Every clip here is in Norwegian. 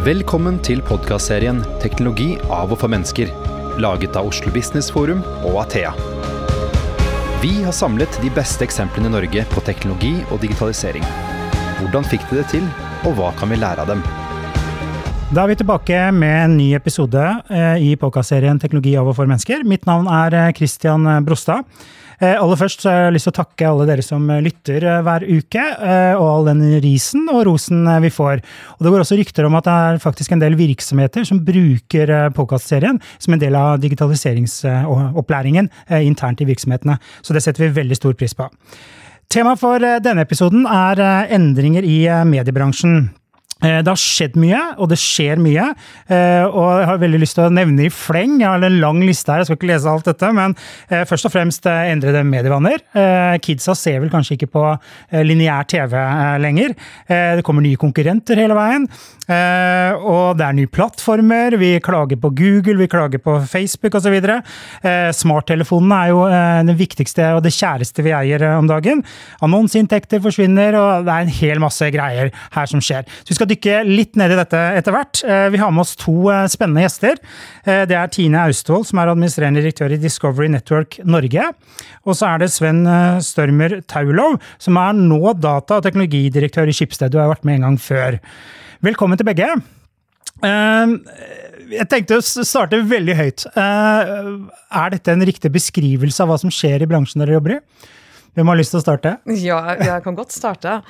Velkommen til podkastserien 'Teknologi av og for mennesker', laget av Oslo Business Forum og Athea. Vi har samlet de beste eksemplene i Norge på teknologi og digitalisering. Hvordan fikk de det til, og hva kan vi lære av dem? Da er vi tilbake med en ny episode eh, i podkastserien 'Teknologi av og for mennesker'. Mitt navn er eh, Christian Brostad. Eh, aller først så har jeg lyst til å takke alle dere som lytter hver uke, og all den risen og rosen vi får. Og Det går også rykter om at det er faktisk en del virksomheter som bruker podkastserien som en del av digitaliseringsopplæringen internt i virksomhetene. Så det setter vi veldig stor pris på. Temaet for denne episoden er endringer i mediebransjen. Eh, det har skjedd mye, og det skjer mye. Eh, og jeg har veldig lyst til å nevne i fleng, jeg har en lang liste her, jeg skal ikke lese alt dette, men eh, først og fremst endrede medievaner. Kidsa ser vel kanskje ikke på lineær TV lenger. Det kommer nye konkurrenter hele veien. Og det er nye plattformer. Vi klager på Google, vi klager på Facebook osv. Smarttelefonene er jo det viktigste og det kjæreste vi eier om dagen. Annonseinntekter forsvinner, og det er en hel masse greier her som skjer. Så vi skal dykke litt ned i dette etter hvert. Eh, vi har med oss to eh, spennende gjester. Eh, det er Tine Austevold, som er administrerende direktør i Discovery Network Norge. Og så er det Sven Størmer Taulov, som er nå data- og teknologidirektør i Skipsted. Du har vært med en gang før. Velkommen til begge. Jeg tenkte å starte veldig høyt. Er dette en riktig beskrivelse av hva som skjer i bransjen dere jobber i? Hvem har lyst til å starte? Ja, jeg kan godt starte.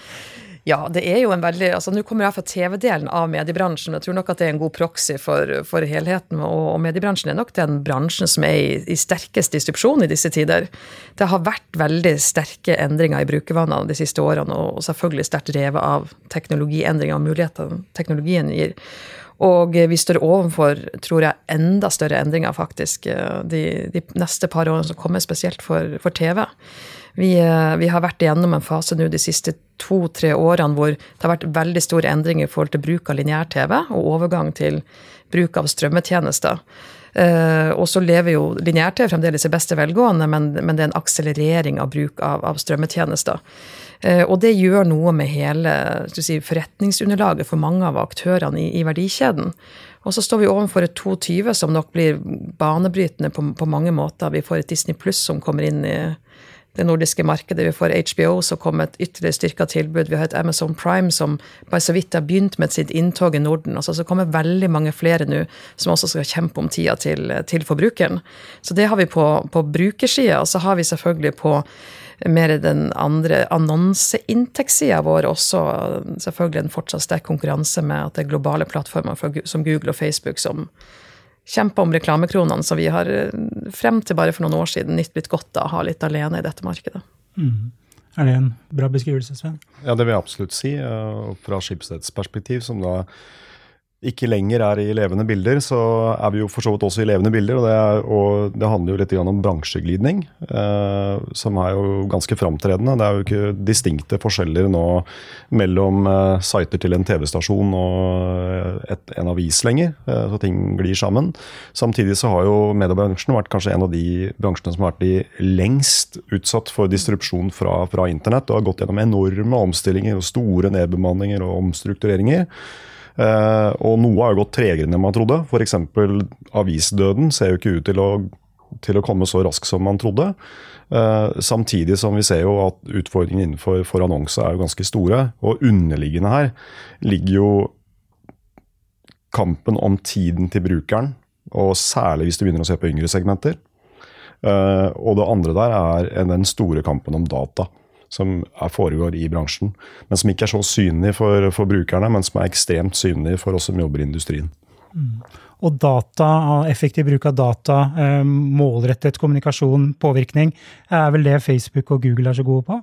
Ja, det er jo en veldig altså Nå kommer jeg fra TV-delen av mediebransjen, men jeg tror nok at det er en god proxy for, for helheten. Og, og, mediebransjen er nok den bransjen som er i, i, sterkest distrupsjon i disse tider. Det har vært veldig sterke endringer i brukervanene de siste årene, og selvfølgelig sterkt revet av teknologiendringer og mulighetene teknologien gir. Og vi står overfor, tror jeg, enda større endringer faktisk de, de neste par årene som kommer, spesielt for, for TV. Vi, eh, vi, har vært igjennom en fase nå de siste to-tre årene hvor det har vært veldig store endringer i forhold til bruk av lineær-TV og overgang til bruk av strømmetjenester. Uh, og så lever jo lineær-TV fremdeles i beste velgående, men, men, det er en akselerering av bruk av, av strømmetjenester. Uh, og det gjør noe med hele si, forretningsunderlaget for mange av aktørene i, i, verdikjeden. Og så står vi overfor et 22 som nok blir banebrytende på, på mange måter. Vi får et Disney Pluss som kommer inn i det nordiske markedet. Vi får HBO som kom med et ytterligere styrka tilbud. Vi har et Amazon Prime som bare så vidt har begynt med sitt inntog i Norden. Altså, så kommer veldig mange flere nå som også skal kjempe om tida til, til forbrukeren. Så det har vi på, på brukersida. Og så har vi selvfølgelig på mer den andre annonseinntektssida vår også selvfølgelig en fortsatt sterk konkurranse med at det er globale plattformer som Google og Facebook som kjempa om reklamekronene som vi har eh, frem til bare for noen år siden nytt blitt godt av å ha litt alene i dette markedet. Mm. Er det en bra beskrivelse, Sven? Ja, det vil jeg absolutt si. Fra Skipsteds perspektiv, som da ikke lenger er i levende bilder, så er vi jo for så vidt også i levende bilder. Og det, er, og det handler jo litt om bransjeglidning, eh, som er jo ganske framtredende. Det er jo ikke distinkte forskjeller nå mellom eh, sider til en TV-stasjon og et, en avis lenger. Eh, så ting glir sammen. Samtidig så har jo mediebransjen vært kanskje en av de bransjene som har vært de lengst utsatt for distrupsjon fra, fra internett, og har gått gjennom enorme omstillinger og store nedbemanninger og omstruktureringer. Uh, og noe har jo gått tregere enn man trodde. F.eks. avisdøden ser jo ikke ut til å, til å, komme så raskt som man trodde. Uh, samtidig som vi ser jo at utfordringene innenfor for annonse er jo ganske store. Og underliggende her ligger jo kampen om tiden til brukeren. Og særlig hvis du begynner å se på yngre segmenter. Uh, og det andre der er den store kampen om data som foregår i bransjen. Men som ikke er så synlig for, for, brukerne, men som er ekstremt synlig for oss som jobber i industrien. Mm. Og data, effektiv bruk av data, eh, målrettet kommunikasjon, påvirkning, er vel det Facebook og Google er så gode på.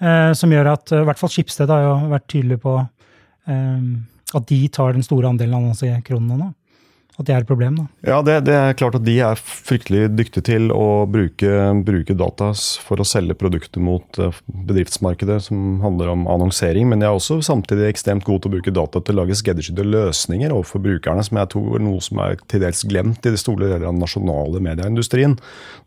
Eh, som gjør at i hvert fall Schibsted har jo vært tydelig på eh, at de tar den store andelen av annonsekronene nå. At det er et problem? da? Ja, det, det, er klart at de er fryktelig dyktige til å bruke, bruke data for å selge produkter mot eh, bedriftsmarkedet som handler om annonsering. Men de er også samtidig ekstremt gode til å bruke data til å lage skreddersydde løsninger overfor brukerne, som jeg tror er noe som er til dels glemt i de store deler av den nasjonale medieindustrien.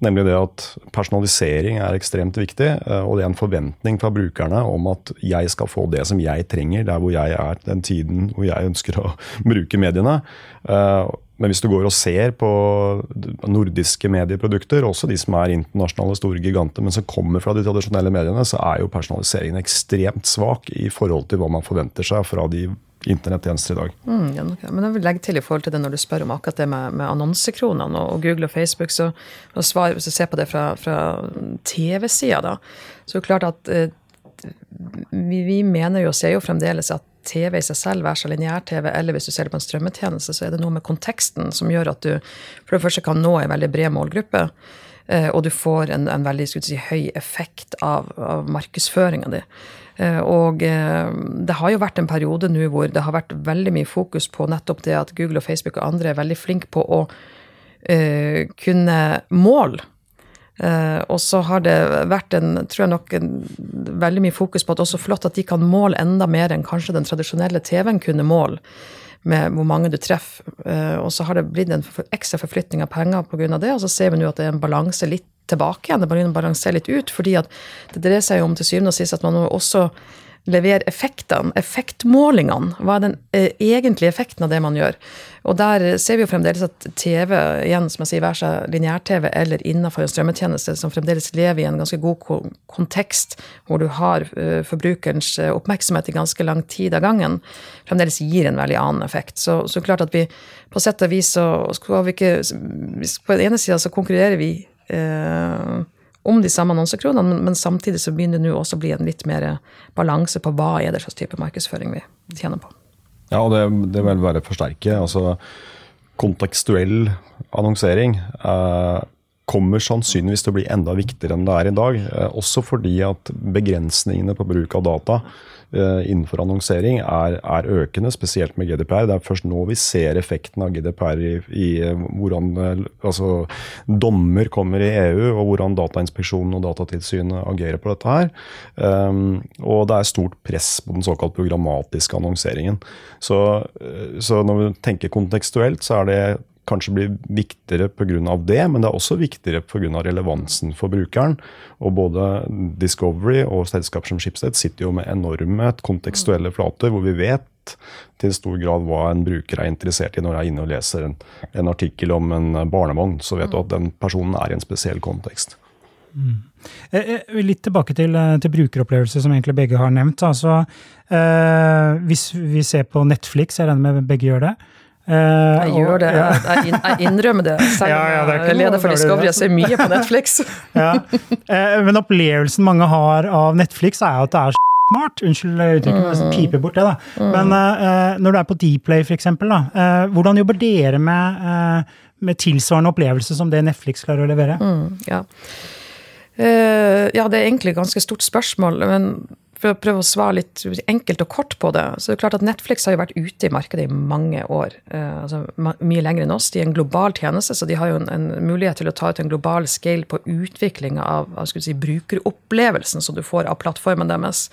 Nemlig det at personalisering er ekstremt viktig, eh, og det er en forventning fra brukerne om at jeg skal få det som jeg trenger, der hvor jeg er den tiden hvor jeg ønsker å bruke mediene. Eh, men hvis du går og ser på nordiske medieprodukter, også de som er internasjonale store giganter, men som kommer fra de tradisjonelle mediene, så er jo personaliseringen ekstremt svak i forhold til hva man forventer seg fra de internettjenester i dag. Mm, ja, men jeg vil legge til i forhold til det når du spør om akkurat det med, med annonsekronene og, Google og Facebook, så svar, hvis du ser på det fra, fra TV-sida, da, så er det klart at eh, vi, vi, mener jo og ser jo fremdeles at TV i seg selv, være så lineær-TV, eller hvis du ser det på en strømmetjeneste, så er det noe med konteksten som gjør at du for det første kan nå en veldig bred målgruppe. Eh, og du får en, en veldig si, høy effekt av, av markedsføringa di. Eh, og eh, det har jo vært en periode nå hvor det har vært veldig mye fokus på nettopp det at Google og Facebook og andre er veldig flinke på å kunne måle Uh, og så har det vært en, tror jeg nok, veldig mye fokus på at også flott at de kan måle enda mer enn kanskje den tradisjonelle TV-en kunne måle, med hvor mange du treffer. Uh, og så har det blitt en ekstra forflytning av penger pga. det, og så ser vi nå at det er en balanse litt tilbake igjen. Det bare balanserer litt ut, fordi at det dreier seg jo om til syvende og sist at man må også levere effektene, effektmålingene. Hva er den eh, egentlige effekten av det man gjør? Og der ser vi jo fremdeles at TV, igjen som jeg sier, være seg lineær-TV eller innenfor en strømmetjeneste, som fremdeles lever i en ganske god kontekst, hvor du har uh, forbrukerens eh, oppmerksomhet i ganske lang tid av gangen, fremdeles gir en veldig annen effekt. Så, så klart at vi på sett og vis så skal vi ikke På den ene sida så konkurrerer vi uh, om de samme annonsekronene, men, men, samtidig så begynner det nå også å bli en litt mer balanse på hva er det slags type markedsføring vi tjener på. Ja, og det, det vil være forsterke. altså Kontekstuell annonsering eh, kommer sannsynligvis til å bli enda viktigere enn det er i dag. Eh, også fordi at begrensningene på bruk av data innenfor annonsering er, er, økende, spesielt med GDPR. Det er først nå vi ser effekten av GDPR i, i eh, hvordan eh, altså, dommer kommer i EU, og hvordan Datainspeksjonen og Datatilsynet agerer på dette her. Um, og det er stort press på den såkalt programmatiske annonseringen. Så, så når vi tenker kontekstuelt, så er det kanskje blir viktigere pga. det, men det er også viktigere pga. relevansen for brukeren. Og både Discovery og selskaper som Schibsted sitter jo med enorme kontekstuelle flater, hvor vi vet til stor grad hva en bruker er interessert i når jeg er inne og leser en, en artikkel om en barnevogn. Så vet du at den personen er i en spesiell kontekst. Mm. Eh, eh, litt tilbake til, eh, til, brukeropplevelse, som egentlig begge har nevnt. Altså, eh, hvis vi ser på Netflix, jeg regner med begge gjør det. Uh, jeg gjør det. Ja. Jeg, jeg, innrømmer det. Selv om ja, ja, jeg leder for Discovery. Jeg ser mye på Netflix. ja. uh, men opplevelsen mange har av Netflix, er jo at det er smart. Unnskyld uttrykket, mm. piper bort det. da. Mm. Men uh, når du er på Dplay, f.eks., uh, hvordan jobber dere med, med, tilsvarende opplevelse som det Netflix klarer å levere? Mm, ja. ja, det er egentlig et ganske stort spørsmål. men for å prøve å svare litt enkelt og kort på det, så det er klart at Netflix har jo vært ute i markedet i mange år. Eh, altså Mye lenger enn oss. De er en global tjeneste, så de har jo en, en mulighet til å ta ut en global scale på utviklinga av, av si, brukeropplevelsen som du får av plattformen deres.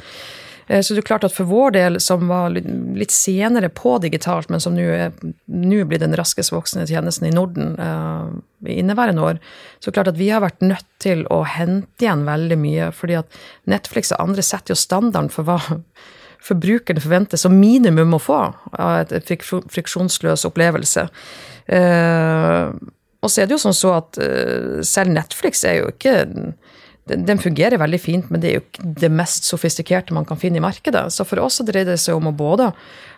Eh, så det er klart at for vår del, som var litt senere på digitalt, men som nå blitt den raskest voksende tjenesten i Norden uh, i inneværende år, så er det klart at vi har vært nødt til å hente igjen veldig mye. fordi at Netflix og andre setter jo standarden for hva forbrukerne forventer som minimum å få av et friksjonsløs opplevelse. Uh, og så er det jo sånn så at uh, selv Netflix er jo ikke den fungerer veldig fint, men det er jo ikke det mest sofistikerte man kan finne i markedet. Så for oss dreier det seg om å både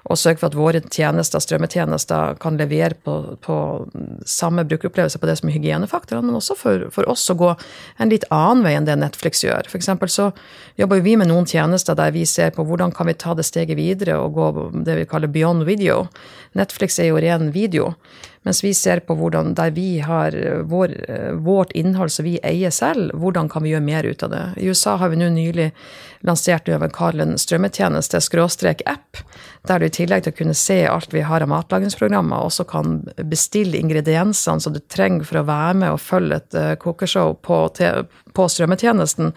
å sørge for at våre tjenester, strømmetjenester kan levere på, på samme brukeropplevelse på det som er hygienefaktorene, men også for, for, oss å gå en litt annen vei enn det Netflix gjør. For eksempel så jobber vi med noen tjenester der vi ser på hvordan kan vi ta det steget videre og gå det vi kaller beyond video. Netflix er jo ren video. Mens vi ser på hvordan der vi har vår, vårt innhold som vi eier selv, hvordan kan vi gjøre mer ut av det. I USA har vi nå nylig lansert Øven Carlen en strømmetjeneste, skråstrek app, der du i tillegg til å kunne se alt vi har av matlagingsprogrammer, også kan bestille ingrediensene som du trenger for å være med og følge et uh, kokeshow på, på strømmetjenesten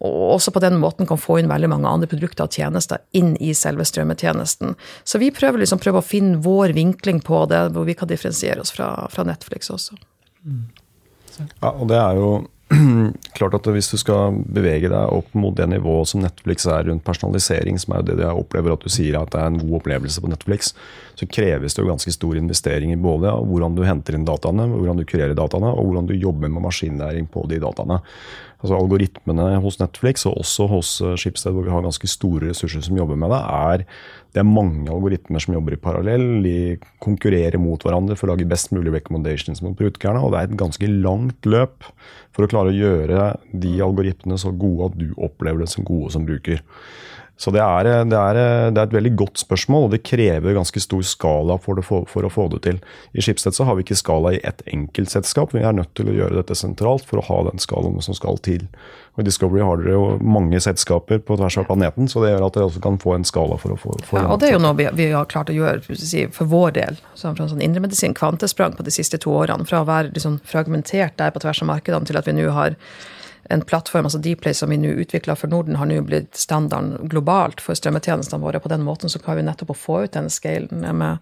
og også på den måten kan få inn veldig mange andre produkter og tjenester inn i selve strømmetjenesten. Så vi prøver liksom prøver å finne vår vinkling på det, hvor vi kan differensiere oss fra, fra Netflix også. Mm. Ja, og det er jo klart at hvis du skal bevege deg opp mot det nivået som Netflix er rundt personalisering, som er jo det jeg opplever at du sier at det er en god opplevelse på Netflix, så kreves det jo ganske stor investering i både hvordan du henter inn dataene, hvordan du kurerer dataene, og hvordan du jobber med maskinlæring på de dataene altså Algoritmene hos Netflix og også hos Skipsted, Schibsted, hvor vi har ganske store ressurser som jobber med det, er det er mange algoritmer som jobber i parallell. De konkurrerer mot hverandre for å lage best mulig recommendations mot brukerne. Og det er et ganske langt løp for å klare å gjøre de algoritmene så gode at du opplever det som gode som bruker. Så det er, det, er, det er, et veldig godt spørsmål, og det krever ganske stor skala for, det, for, for å få det til. I Schibsted så har vi ikke skala i ett enkeltselskap. Vi er nødt til å gjøre dette sentralt for å ha den skalaen som skal til. Og I Discovery har dere jo mange selskaper på tvers av planeten, så det gjør at dere også kan få en skala for å få ja, Og det er jo noe vi, vi har klart å gjøre for vår del. som fra sånn indremedisin kvantesprang på de siste to årene. Fra å være liksom fragmentert der på tvers av markedene til at vi nå har en plattform, altså Dplay, som vi nå utvikler for Norden, har nå blitt standarden globalt for strømmetjenestene våre. På den måten så kan vi nettopp å få ut den scalen med,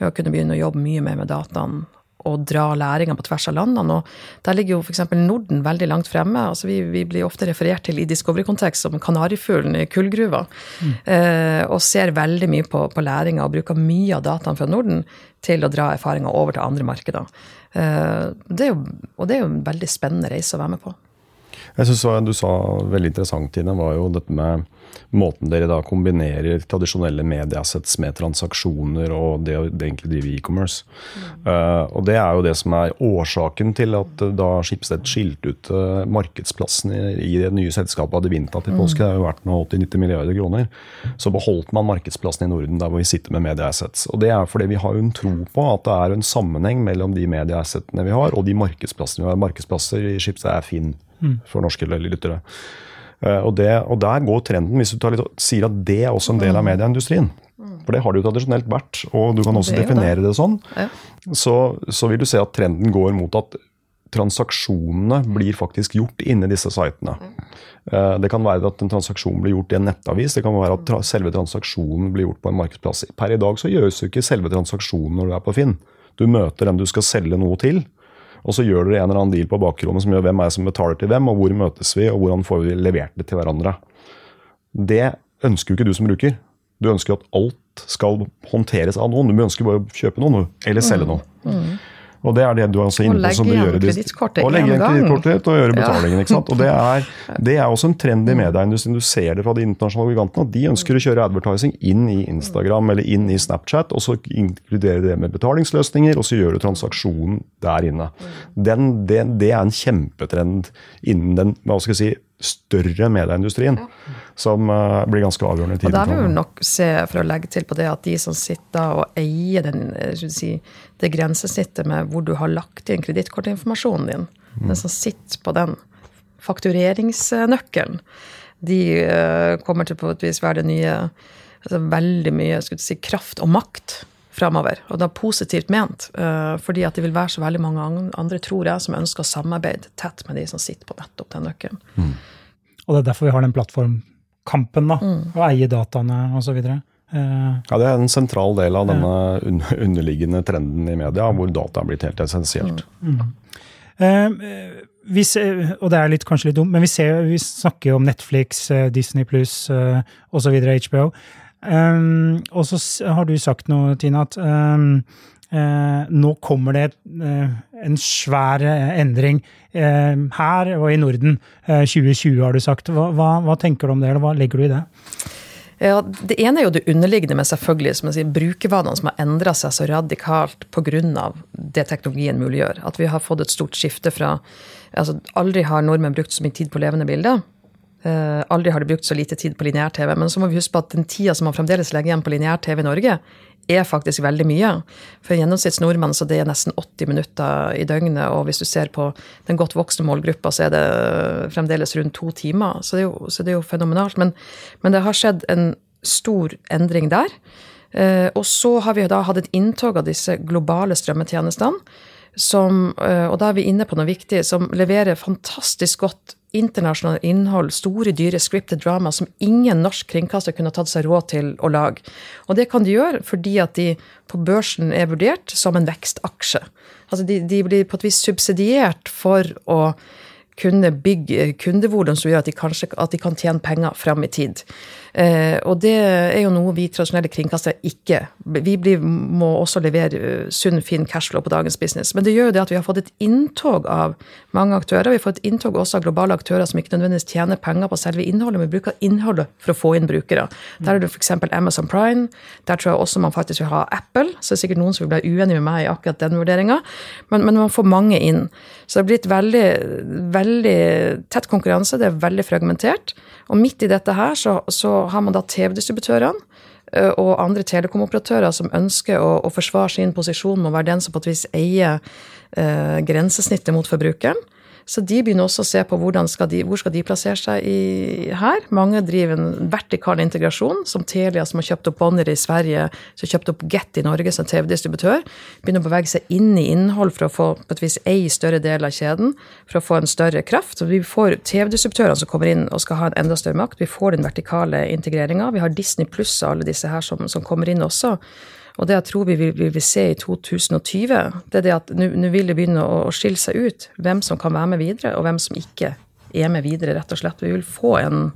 med å kunne begynne å jobbe mye mer med dataene og dra læringa på tvers av landene. Og der ligger jo f.eks. Norden veldig langt fremme. altså vi, vi, blir ofte referert til i Discovery-kontekst som kanarifuglen i kullgruva. Mm. Eh, og ser veldig mye på, på læringa og bruker mye av dataene fra Norden til å dra erfaringer over til andre markeder. Eh, det jo, og det er jo en veldig spennende reise å være med på. Jeg synes Du sa veldig interessant, i det, var jo dette med måten dere da kombinerer tradisjonelle medieassets med transaksjoner og det å egentlig drive e-commerce. Mm. Uh, og Det er jo det som er årsaken til at uh, da Schibsted skilte ut uh, markedsplassen i, i, det nye selskapet Advinta til påske, mm. det har jo vært nå 80-90 milliarder kroner, så beholdt man markedsplassen i Norden der hvor vi sitter med medieassets. Og Det er fordi vi har jo en tro på at det er en sammenheng mellom de medieassetene vi har og de markedsplassene vi har. Markedsplasser i Schibsted er Finn for norske lyttere. Uh, og, det, og, der går trenden, hvis du litt, sier at det er også en del av mm. medieindustrien. For det har det jo tradisjonelt vært, og du kan også det definere det, det sånn. Ja. Så, så, vil du se at trenden går mot at transaksjonene blir faktisk gjort inni disse sitene. Uh, det kan være at en transaksjon blir gjort i en nettavis, det kan være at tra selve transaksjonen blir gjort på en markedsplass. Per i dag så gjøres jo ikke selve transaksjonen når du er på Finn. Du møter dem du skal selge noe til. Og så gjør dere en eller annen deal på bakrommet som gjør hvem er det som betaler til hvem, og hvor møtes vi, og hvordan får vi levert det til hverandre. Det ønsker jo ikke du som bruker. Du ønsker at alt skal håndteres av noen. Du ønsker bare å kjøpe noe, eller selge mm. Mm. Og det er det du er også inne på. som du gjør kredittkortet Og legge igjen kredittkortet og gjøre betalingen. ikke sant? Og det er, det er også en trend i medieindustrien. Du ser det fra de internasjonale gigantene. at De ønsker å kjøre advertising inn i Instagram eller inn i Snapchat, og så inkluderer det med betalingsløsninger, og så gjør du transaksjonen der inne. Den, det, det er en kjempetrend innen den hva skal jeg si, større medieindustrien, som uh, blir ganske avgjørende i tiden. Og Der vil vi nok se, for å legge til på det, at de som sitter og eier den, eh, si, det grensesnittet med hvor du har lagt inn kredittkortinformasjonen din, mm. den som sitter på den faktureringsnøkkelen, de uh, kommer til på et vis være det nye altså Veldig mye si, kraft og makt framover. Og da positivt ment, uh, fordi at det vil være så veldig mange andre, tror jeg, som ønsker å samarbeide tett med de som sitter på nettopp den nøkkelen. Mm. Og det er derfor vi har den plattformkampen, da. Mm. Å eie dataene osv. Uh, eh, ja, det er en sentral del av denne underliggende trenden i media, hvor data er blitt helt essensielt. Mm. Uh, ser, og det er litt, kanskje litt dumt, men vi, ser, vi snakker jo om Netflix, Disney pluss uh, osv., HBO. Um, og så har du sagt noe, Tina, at um, uh, nå kommer det uh, en svær uh, endring her og i Norden. 2020 har du sagt. Hva, hva, hva, tenker du om det, eller hva legger du i det? Ja, Det ene er jo det underliggende med selvfølgelig, som jeg sier, brukervanene som har endra seg så radikalt pga. det teknologien muliggjør. At vi har fått et stort skifte fra altså Aldri har nordmenn brukt så mye tid på levende bilder Uh, aldri har de brukt så lite tid på lineær-TV. Men så må vi huske på at den tida som man fremdeles legger igjen på lineær-TV i Norge, er faktisk veldig mye. For gjennomsnitts nordmenn så det er nesten 80 minutter i døgnet. Og hvis du ser på den godt voksne målgruppa, så er det fremdeles rundt to timer. Så det er jo, det er jo fenomenalt. Men, men, det har skjedd en stor endring der. Uh, og så har vi da hatt et inntog av disse globale strømmetjenestene. Som, uh, og da er vi inne på noe viktig, som leverer fantastisk godt internasjonalt innhold, store, dyre scripted drama som ingen norsk kringkaster kunne tatt seg råd til å lage. Og det kan de gjøre fordi at de på børsen er vurdert som en vekstaksje. Altså de, de blir på et vis subsidiert for å kunne bygge kundevolum som gjør at de, kanskje, at de kan tjene penger fram i tid. Eh, og det er jo noe vi tradisjonelle kringkastere ikke Vi blir, må også levere uh, sunn, fin cashflow på dagens business. Men det gjør jo det at vi har fått et inntog av mange aktører. Vi får et inntog også av globale aktører som ikke nødvendigvis tjener penger på selve innholdet, men bruker innholdet for å få inn brukere. Der er det f.eks. Amazon Prime. Der tror jeg også man faktisk vil ha Apple. Så det er sikkert noen som vil bli uenig med meg i akkurat den vurderinga. Men, men, man får mange inn. Så det har blitt veldig, veldig tett konkurranse. Det er veldig fragmentert. Og midt i dette her så, så har man da TV-distributørene eh, og andre telekomoperatører som ønsker å, å, forsvare sin posisjon med å være den som på et vis eier eh, grensesnittet mot forbrukeren. Så de begynner også å se på skal de, hvor skal de plassere seg i, her. Mange driver en vertikal integrasjon, som Telia, som har kjøpt opp Bonnier i Sverige, som har kjøpt opp Get i Norge som TV-distributør. Begynner å bevege seg inn i innhold for å få på et vis ei større del av kjeden, for å få en større kraft. Så vi får TV-distributørene som kommer inn og skal ha en enda større makt. Vi får den vertikale integreringa. Vi har Disney pluss og alle disse her som, som kommer inn også. Og det jeg tror vi vil, vi vil se i 2020, det er det at nå vil det begynne å, å skille seg ut hvem som kan være med videre, og hvem som ikke er med videre, rett og slett. Vi vil få en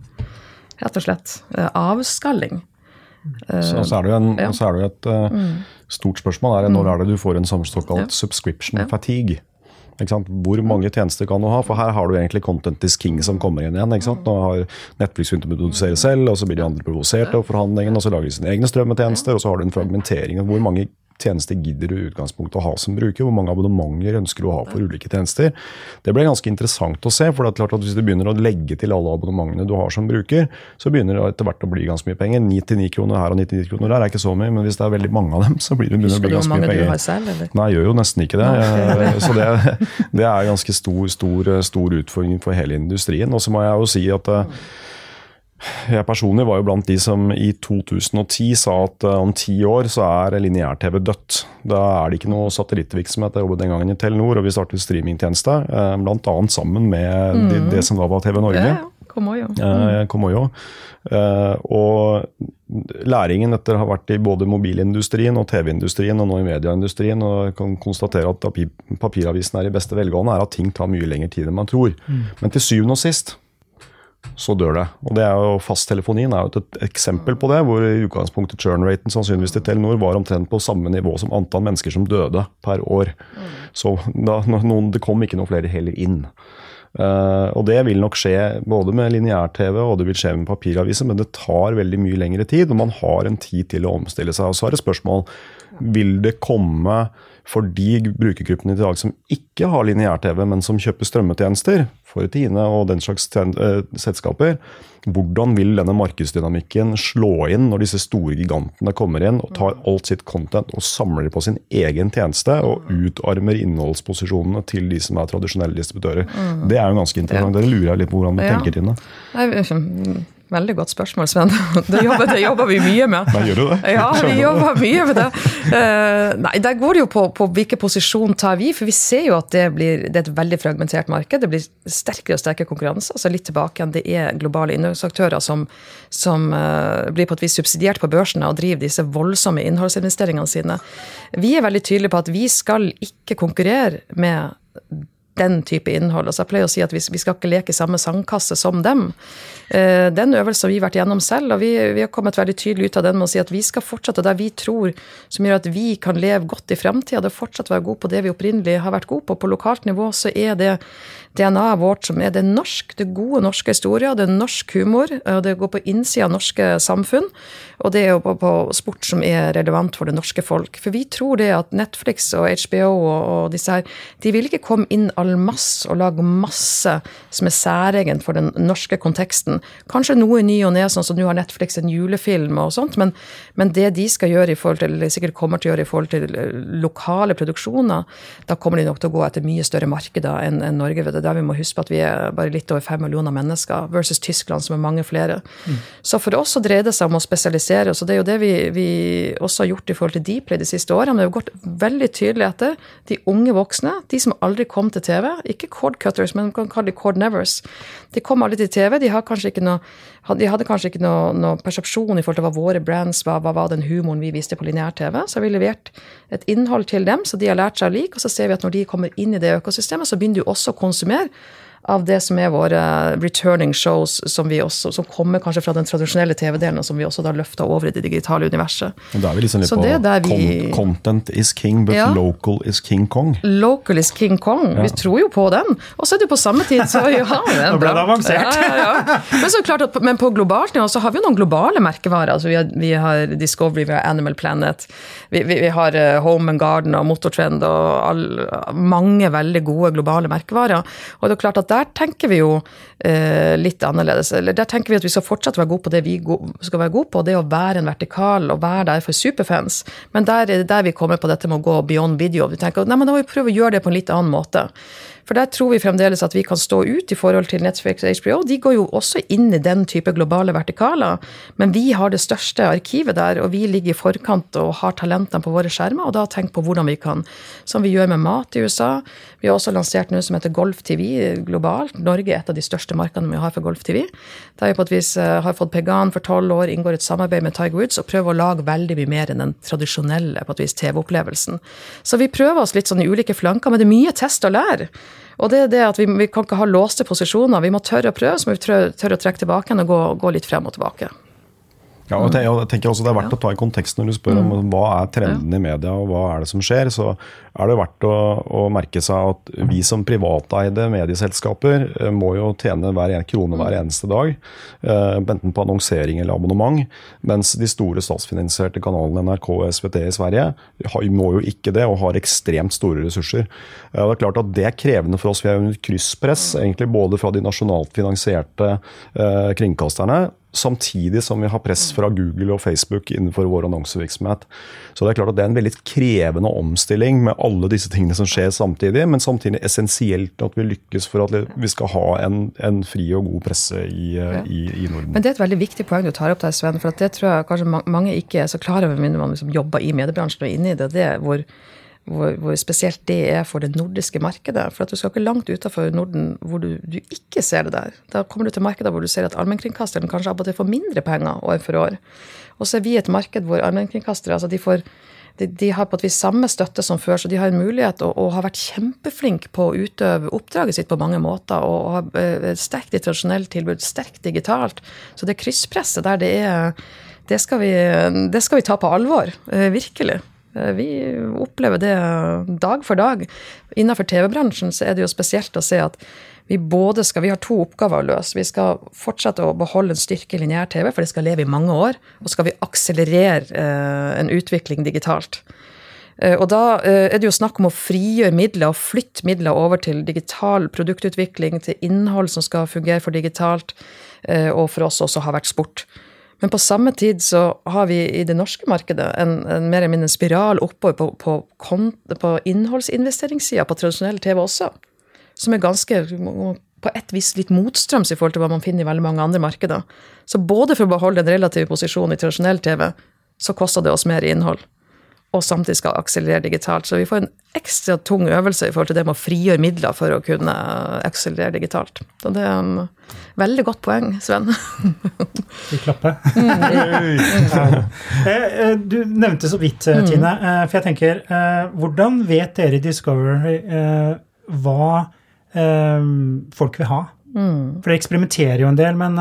rett og slett eh, avskalling. Så, så, er det jo, en, ja. så er det jo et uh, stort spørsmål. Er, når mm. er det du får en såkalt ja. subscription ja. fatigue? Hvor mange tjenester kan du ha? For her har du egentlig content is king som kommer inn igjen. Nå har Netflix begynt å produsere selv, og så blir de andre provosert av forhandlingene, og så lager de sine egne strømmetjenester, og så har du en fragmentering av hvor mange tjenester gidder du i utgangspunktet å ha som bruker? Hvor mange abonnementer ønsker du å ha for ulike tjenester? Det ble ganske interessant å se. for det er klart at Hvis du begynner å legge til alle abonnementene du har som bruker, så begynner det etter hvert å bli ganske mye penger. 99 kroner her og 99 kroner der er ikke så mye, men hvis det er veldig mange av dem, så blir det, begynner å bli ganske mye penger. Selv, Nei, jeg gjør jo nesten ikke det. Så det, det er ganske stor, stor, stor utfordring for hele industrien. Og så må jeg jo si at jeg personlig var jo blant de som i 2010 sa at uh, om ti år så er lineær-TV dødt. Da er det ikke noe satellittvirksomhet. Jeg jobbet den gangen i Telenor, og vi startet streamingtjeneste. Uh, Bl.a. sammen med mm. det, det, som da var TV Norge. Ja, Komoyo. Mm. Komoyo. Og læringen etter å ha vært i både mobilindustrien og TV-industrien og nå i medieindustrien, og kan konstatere at papiravisen er i beste velgående, er at ting tar mye lengre tid enn man tror. Mm. Men til syvende og sist så dør det. Og det er jo Fasttelefonien er jo et eksempel på det, hvor i utgangspunktet churn-raten sannsynligvis til Telenor var omtrent på samme nivå som antall mennesker som døde per år. Mm. Så da, noen, det kom ikke noen flere heller inn. Uh, og det vil nok skje både med lineær-TV og det vil skje med papiraviser, men det tar veldig mye lengre tid, og man har en tid til å omstille seg. Og så er det spørsmål vil det komme for de brukergruppene i dag som ikke har lineær-TV, men som kjøper strømmetjenester for Tine og den slags uh, selskaper, hvordan vil denne markedsdynamikken slå inn når disse store gigantene kommer inn og tar alt sitt content og samler det på sin egen tjeneste og utarmer innholdsposisjonene til de som er tradisjonelle distributører? Mm. Det er jo ganske interessant. Dere lurer jeg litt på hvordan du ja. tenker, Tine. Veldig godt spørsmål, Sven. Det jobber, det jobber vi mye med. Nei, gjør du det? Ja, vi jobber mye med det. Uh, nei, Der går det jo på, på hvilken posisjon tar vi, for vi ser jo at det, blir, det er et veldig fragmentert marked. Det blir sterkere og sterkere konkurranse. altså Litt tilbake igjen, det er globale innholdsaktører som, som uh, blir på et vis subsidiert på børsene og driver disse voldsomme innholdsinvesteringene sine. Vi er veldig tydelige på at vi skal ikke konkurrere med den type innhold. Altså jeg pleier å si at vi, vi skal ikke leke samme sangkasse som dem. Eh, den øvelsen har vi vært gjennom selv, og vi, vi, har kommet veldig tydelig ut av den med å si at vi skal fortsette der vi tror som gjør at vi kan leve godt i framtida. Det fortsatt være gode på det vi opprinnelig har vært gode på. På lokalt nivå så er det DNA-et vårt som er det norsk, det gode norske historier, det er norsk humor, og det går på innsida av norske samfunn. Og det er jo på, på, sport som er relevant for det norske folk. For vi tror det at Netflix og HBO og, og disse her, de vil ikke komme inn all masse og lage masse som er særegent for den norske konteksten. Kanskje noe ny og ne, sånn som nå har Netflix en julefilm og sånt, men, men, det de skal gjøre i forhold til, eller sikkert kommer til å gjøre i forhold til eh, lokale produksjoner, da kommer de nok til å gå etter mye større markeder enn enn Norge. Det der vi må huske på at vi er bare litt over fem millioner mennesker, versus Tyskland, som er mange flere. Mm. Så for oss så dreier det seg om å spesialisere oss, og det er jo det vi, vi også har gjort i forhold til Dplay de siste årene. Det har gått veldig tydelig etter de unge voksne, de som aldri kom til TV. Ikke cord cutters, men man kan kalle de cord nevers. De kom aldri til TV. De, noe, de hadde kanskje ikke noe, noe, persepsjon i forhold til hva våre brands var, hva var den humoren vi viste på lineær-TV. Så har vi levert et innhold til dem, så de har lært seg å like. Og så ser vi at når de kommer inn i det økosystemet, så begynner de også å konsumere mer av det som er våre returning shows, som, vi også, som kommer kanskje fra den tradisjonelle TV-delen, og som vi også da løfta over i det digitale universet. Da er vi liksom litt Så på vi, content is king, but ja, local is King Kong. Local is King Kong. Ja. Vi tror jo på den. Og så er det på samme tid så ja, Nå ble det avansert. Ja, men så klart at, men på globalt nivå så har vi jo noen globale merkevarer. Altså vi, har, vi har Discovery, vi har Animal Planet, vi, vi, vi har eh, Home and Garden og Motortrend og all, mange veldig gode globale merkevarer. Og det er klart at der tenker vi jo eh, litt annerledes. Eller der tenker vi at vi skal fortsatt være gode på det vi skal være gode på, det å være en vertikal og være der for superfans. Men der er det der vi kommer på dette med å gå beyond video. Vi tenker nei, men da må vi prøve å gjøre det på en litt annen måte. For der tror vi fremdeles at vi kan stå ut i forhold til Netflix og HBO. De går jo også inn i den type globale vertikaler, men vi har det største arkivet der, og vi ligger i forkant og har talentene på våre skjermer, og da tenk på hvordan vi kan, som vi gjør med mat i USA. Vi har også lansert noe som heter Golf TV globalt. Norge er et av de største markedene vi har for Golf TV. Der vi på et vis eh, har fått Pegan for tolv år, inngår et samarbeid med Tiger Woods og prøver å lage veldig mye mer enn den tradisjonelle TV-opplevelsen. Så vi prøver oss litt sånn i ulike flanker, men det er mye test og lære. Og det er det at vi, vi, kan ikke ha låste posisjoner. Vi må tørre å prøve, så må vi tørre, tørre å trekke tilbake og gå, gå litt frem og tilbake. Ja, og jeg tenker også Det er verdt å ta i kontekst når du spør om mm. hva er trendene i media og hva er det som skjer. Så er det verdt å, å merke seg at vi som privateide medieselskaper eh, må jo tjene hver en krone hver eneste dag. Eh, enten på annonsering eller abonnement. Mens de store statsfinansierte kanalene NRK og SVT i Sverige må jo ikke det og har ekstremt store ressurser. Det er klart at det er krevende for oss. Vi er under krysspress egentlig både fra de nasjonalt finansierte eh, kringkasterne samtidig som vi har press fra Google og Facebook innenfor vår annonsevirksomhet. Så det er klart at det er en veldig krevende omstilling med alle disse tingene som skjer samtidig, men samtidig essensielt at vi lykkes for at vi skal ha en, en fri og god presse i, i, i, Norden. Men det er et veldig viktig poeng du tar opp der, Sven, for det tror jeg kanskje mange ikke er så klar over, mindre man liksom jobber i mediebransjen og er inne i det. det er hvor hvor, hvor, spesielt det er for det nordiske markedet. For at du skal ikke langt utenfor Norden hvor du, du, ikke ser det der. Da kommer du til markeder hvor du ser at allmennkringkasteren kanskje av og til får mindre penger år for år. Og så er vi et marked hvor allmennkringkastere altså de, de, de, har på et vis samme støtte som før, så de har en mulighet og, og har vært kjempeflink på å utøve oppdraget sitt på mange måter. Og, og har et sterkt i tradisjonelt tilbud, sterkt digitalt. Så det krysspresset der, det er det skal, vi, det skal vi ta på alvor. Eh, virkelig. Eh, vi opplever det dag for dag. Innenfor TV-bransjen så er det jo spesielt å se at vi både skal, vi har to oppgaver å løse. Vi skal fortsette å beholde en styrke i lineær-TV, for det skal leve i mange år. Og skal vi akselerere eh, en utvikling digitalt. Eh, og da er det jo snakk om å frigjøre midler og flytte midler over til digital produktutvikling, til innhold som skal fungere for digitalt, og for oss også har vært sport. Men på samme tid så har vi i det norske markedet en, en mer eller mindre spiral oppover på, på, på innholdsinvesteringssida på tradisjonell TV også, som er ganske på et vis litt motstrøms i forhold til hva man finner i veldig mange andre markeder. Så både for å beholde en relativ posisjon i tradisjonell TV, så koster det oss mer innhold og samtidig skal akselerere digitalt. Så vi får en ekstra tung øvelse i forhold til det med å frigjøre midler for å kunne akselerere digitalt. Så det er en veldig godt poeng, Sven. Vi klapper. Mm. du nevnte så vidt, eh, mm. Tine. For jeg tenker, hvordan vet dere i Discovery hva folk vil ha? Mm. For dere eksperimenterer jo en del, men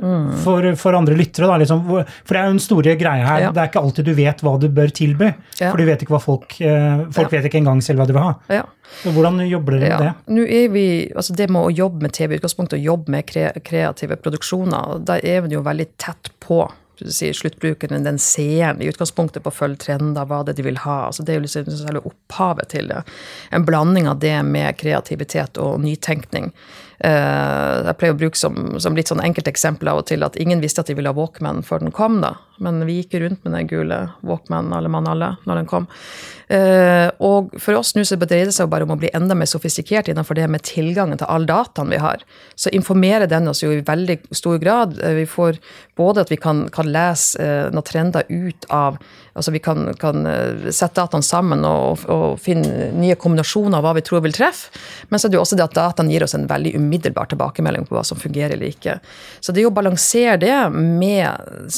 Mm. For, for, andre lyttere. Da, liksom. For det er jo den store greia her. Ja. Det er ikke alltid du vet hva du bør tilby. Ja. For du vet ikke hva folk eh, Folk ja. vet ikke engang selv hva de vil ha. Hvordan jobber dere med det? Nå er vi, altså Det med å jobbe med TV, utgangspunktet å jobbe med kre, kreative produksjoner, da er vi jo veldig tett på si, sluttbrukeren, den seeren, i utgangspunktet på å følge trender, hva det er de vil ha. Altså, det er jo liksom selve opphavet til det. En blanding av det med kreativitet og nytenkning. Uh, jeg pleier å bruke som, som litt sånn enkelt eksempel av og til at ingen visste at de ville ha Walkman før den kom, da. Men vi gikk rundt med den gule Walkman, alle mann alle, når den kom. Uh, og for oss nå så dreier det seg bare om å bli enda mer sofistikert innenfor det med tilgangen til all dataen vi har. Så informerer den oss jo i veldig stor grad. Uh, vi får både at vi kan, kan lese noen trender ut av Altså vi kan, kan sette dataene sammen og, og, finne nye kombinasjoner av hva vi tror vil treffe. Men så er det jo også det at dataene gir oss en veldig umiddelbar tilbakemelding på hva som fungerer eller ikke. Så det å balansere det med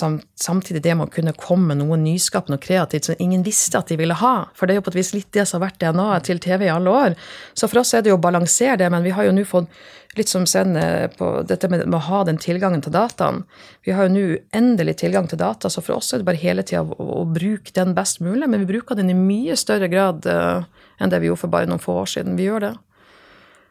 samtidig det med å kunne komme med noe nyskapende og kreativt som ingen visste at de ville ha, for det er jo på et vis litt det som har vært DNA-et til TV i alle år. Så for oss er det jo å balansere det, men vi har jo nå fått litt som sen på dette med, å ha den tilgangen til dataen. Vi har jo nå endelig tilgang til data, så for oss er det bare hele tida å, å, bruke den best mulig. Men vi bruker den i mye større grad uh, enn det vi gjorde for bare noen få år siden. Vi gjør det.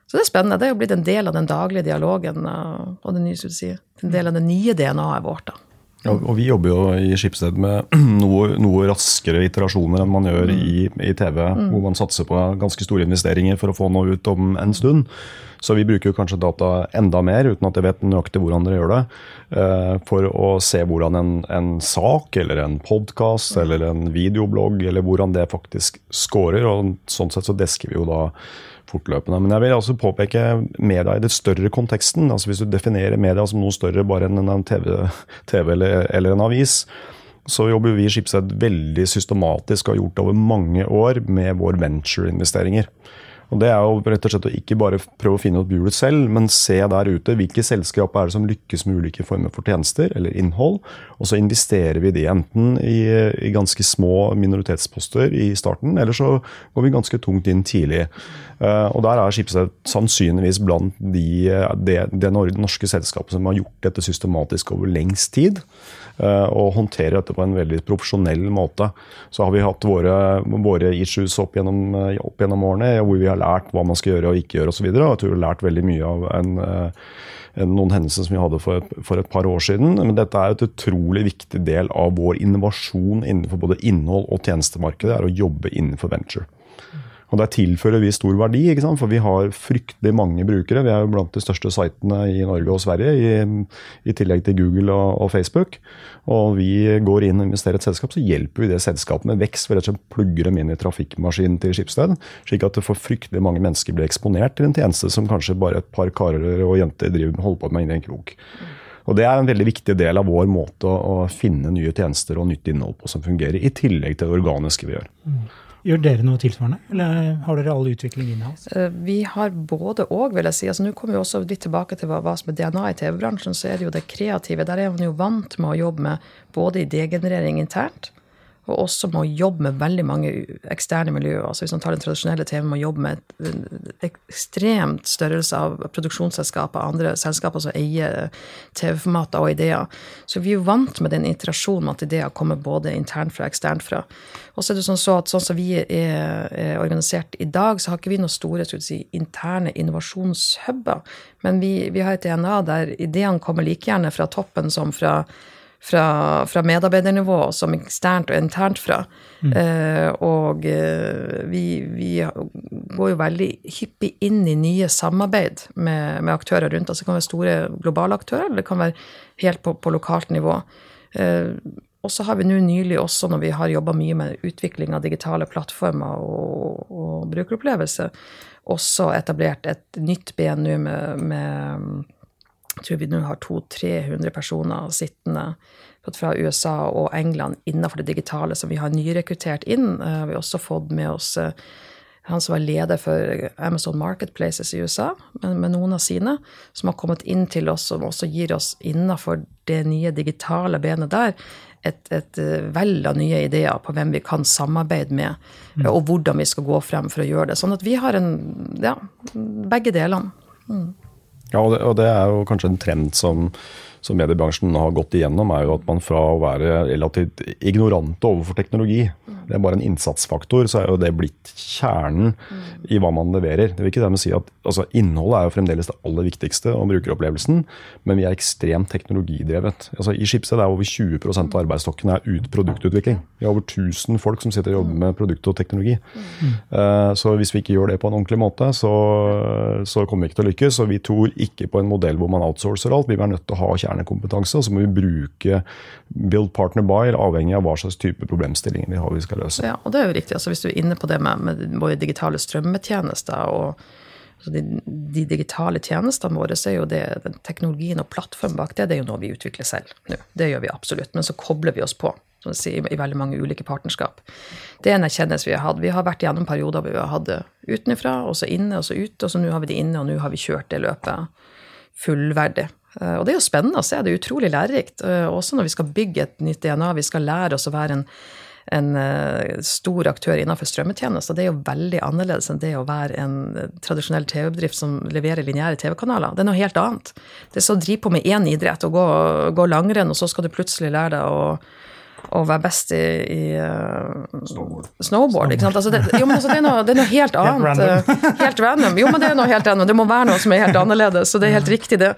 Så det er spennende. Det er jo blitt en del av den daglige dialogen uh, og det nye, si, en del av det nye DNA-et vårt. da. Ja, og Vi jobber jo i Skipsted med noe, noe, raskere iterasjoner enn man gjør i, i TV, mm. hvor man satser på ganske store investeringer for å få noe ut om en stund. Så vi bruker jo kanskje data enda mer, uten at jeg vet nøyaktig hvordan dere gjør det, eh, for å se hvordan en, en sak eller en podkast eller en videoblogg eller hvordan det faktisk scorer. og Sånn sett så desker vi jo da fortløpende. Men jeg vil altså påpeke media i det større konteksten. altså Hvis du definerer media som noe større bare enn en TV, TV eller, eller, en avis, så jobber vi i Skipsted veldig systematisk og har gjort det over mange år med våre venture-investeringer. Og Det er jo rett og slett å ikke bare prøve å finne ut hjulet selv, men se der ute hvilke selskap er det som lykkes med ulike former for tjenester eller innhold. Og så investerer vi de enten i, i ganske små minoritetsposter i starten, eller så går vi ganske tungt inn tidlig. Uh, og Der er Schibsted sannsynligvis blant de, det, det norske selskapet som har gjort dette systematisk over lengst tid. Eh, og håndterer dette på en veldig profesjonell måte. Så har vi hatt våre, våre issues opp gjennom, eh, opp gjennom, årene hvor vi har lært hva man skal gjøre og ikke gjøre osv. Jeg tror vi har lært veldig mye av en, eh, en, noen hendelser som vi hadde for, for, et par år siden. Men dette er et utrolig viktig del av vår innovasjon innenfor både innhold og tjenestemarkedet, er å jobbe innenfor venture. Og Der tilfører vi stor verdi, ikke sant? for vi har fryktelig mange brukere. Vi er jo blant de største sitene i Norge og Sverige, i, i tillegg til Google og, og, Facebook. Og vi går inn og investerer et selskap, så hjelper vi det selskapet med vekst. Vi rett og slett plugger dem inn i trafikkmaskinen til Skipsted, slik at det for fryktelig mange mennesker blir eksponert til en tjeneste som kanskje bare et par karer og jenter driver, holder på med inni en krok. Og Det er en veldig viktig del av vår måte å, finne nye tjenester og nytt innhold på som fungerer, i tillegg til det organiske vi gjør. Gjør dere noe tilsvarende, eller har dere all utvikling in-house? Eh, vi har både og, vil jeg si. Altså, Nå kommer vi også litt tilbake til hva, hva som er DNA i TV-bransjen. Så er det jo det kreative. Der er man jo vant med å jobbe med både idégenerering internt, og også må jobbe med veldig mange eksterne miljøer. Altså hvis man tar den tradisjonelle TV, må jobbe med et ekstremt størrelse av produksjonsselskaper, andre selskaper som eier TV-formater og ideer. Så vi er jo vant med den interasjonen med at ideer kommer både internt fra og eksternt fra. Og så er det sånn så at sånn som vi er, organisert i dag, så har ikke vi noen store si, interne innovasjonshuber. Men vi, vi har et DNA der ideene kommer like gjerne fra toppen som fra fra, fra medarbeidernivå som eksternt og internt fra. Mm. Eh, og uh, vi, vi, går jo veldig hyppig inn i nye samarbeid med, med, aktører rundt oss. Det kan være store globale aktører, eller det kan være helt på, på lokalt nivå. Eh, og så har vi nå nylig også, når vi har jobba mye med utvikling av digitale plattformer og, og brukeropplevelse, også etablert et nytt ben nå med, med jeg tror vi nå har 200-300 personer sittende fra USA og England innenfor det digitale som vi har nyrekruttert inn. Eh, vi har også fått med oss eh, han som var leder for Amazon Marketplaces i USA, med noen av sine, som har kommet inn til oss, som også gir oss innenfor det nye digitale benet der et, et eh, vell av nye ideer på hvem vi kan samarbeide med, mm. og hvordan vi skal gå frem for å gjøre det. Sånn at vi har en Ja, begge delene. Mm. Ja, og det, og det, er jo kanskje en trend som, som, mediebransjen har gått igjennom, er jo at man fra å være relativt ignorante overfor teknologi, det er bare en innsatsfaktor, så er jo det blitt kjernen i hva man leverer. Det vil ikke dermed si at altså, Innholdet er jo fremdeles det aller viktigste, og brukeropplevelsen, men vi er ekstremt teknologidrevet. Altså, I Schibsted er over 20% av arbeidsstokken er ut produktutvikling. Vi har over 1000 folk som sitter og jobber med produkt og teknologi. Uh, så hvis vi ikke gjør det på en ordentlig måte, så, så kommer vi ikke til å lykkes. Og vi tror ikke på en modell hvor man outsourcer alt. Vi er nødt til å ha kjernekompetanse, og så må vi bruke build partner By avhengig av hva slags type problemstillinger vi har vi skal løse. Ja, og det er jo riktig. Altså, hvis du er inne på det med, med våre digitale strømmetjenester og altså de, de, digitale tjenestene våre, så er jo det den teknologien og plattformen bak det, det er jo noe vi utvikler selv nå. Det gjør vi absolutt. Men så kobler vi oss på si, i veldig mange ulike partnerskap. Det er en erkjennelse vi har hatt. Vi har vært gjennom perioder hvor vi har hatt det utenfra, og så inne, og så ute, og så nå har vi det inne, og nå har vi kjørt det løpet fullverdig. Eh, og det er jo spennende å se. Det er utrolig lærerikt. Eh, også når vi skal bygge et nytt DNA. Vi skal lære oss å være en, en eh, stor aktør innenfor strømmetjenester. Det er jo veldig annerledes enn det å være en tradisjonell TV-bedrift som leverer lineære TV-kanaler. Det er noe helt annet. Det er så å drive på med én idrett og gå, gå langrenn, og så skal du plutselig lære deg å å være best i, i uh, snowboard. snowboard ikke sant? Altså det, jo, men altså det, er noe, det, er noe, helt annet. Helt random. Uh, helt random. Jo, men det er noe helt annet. Det må være noe som er helt annerledes. Så det er helt riktig, det.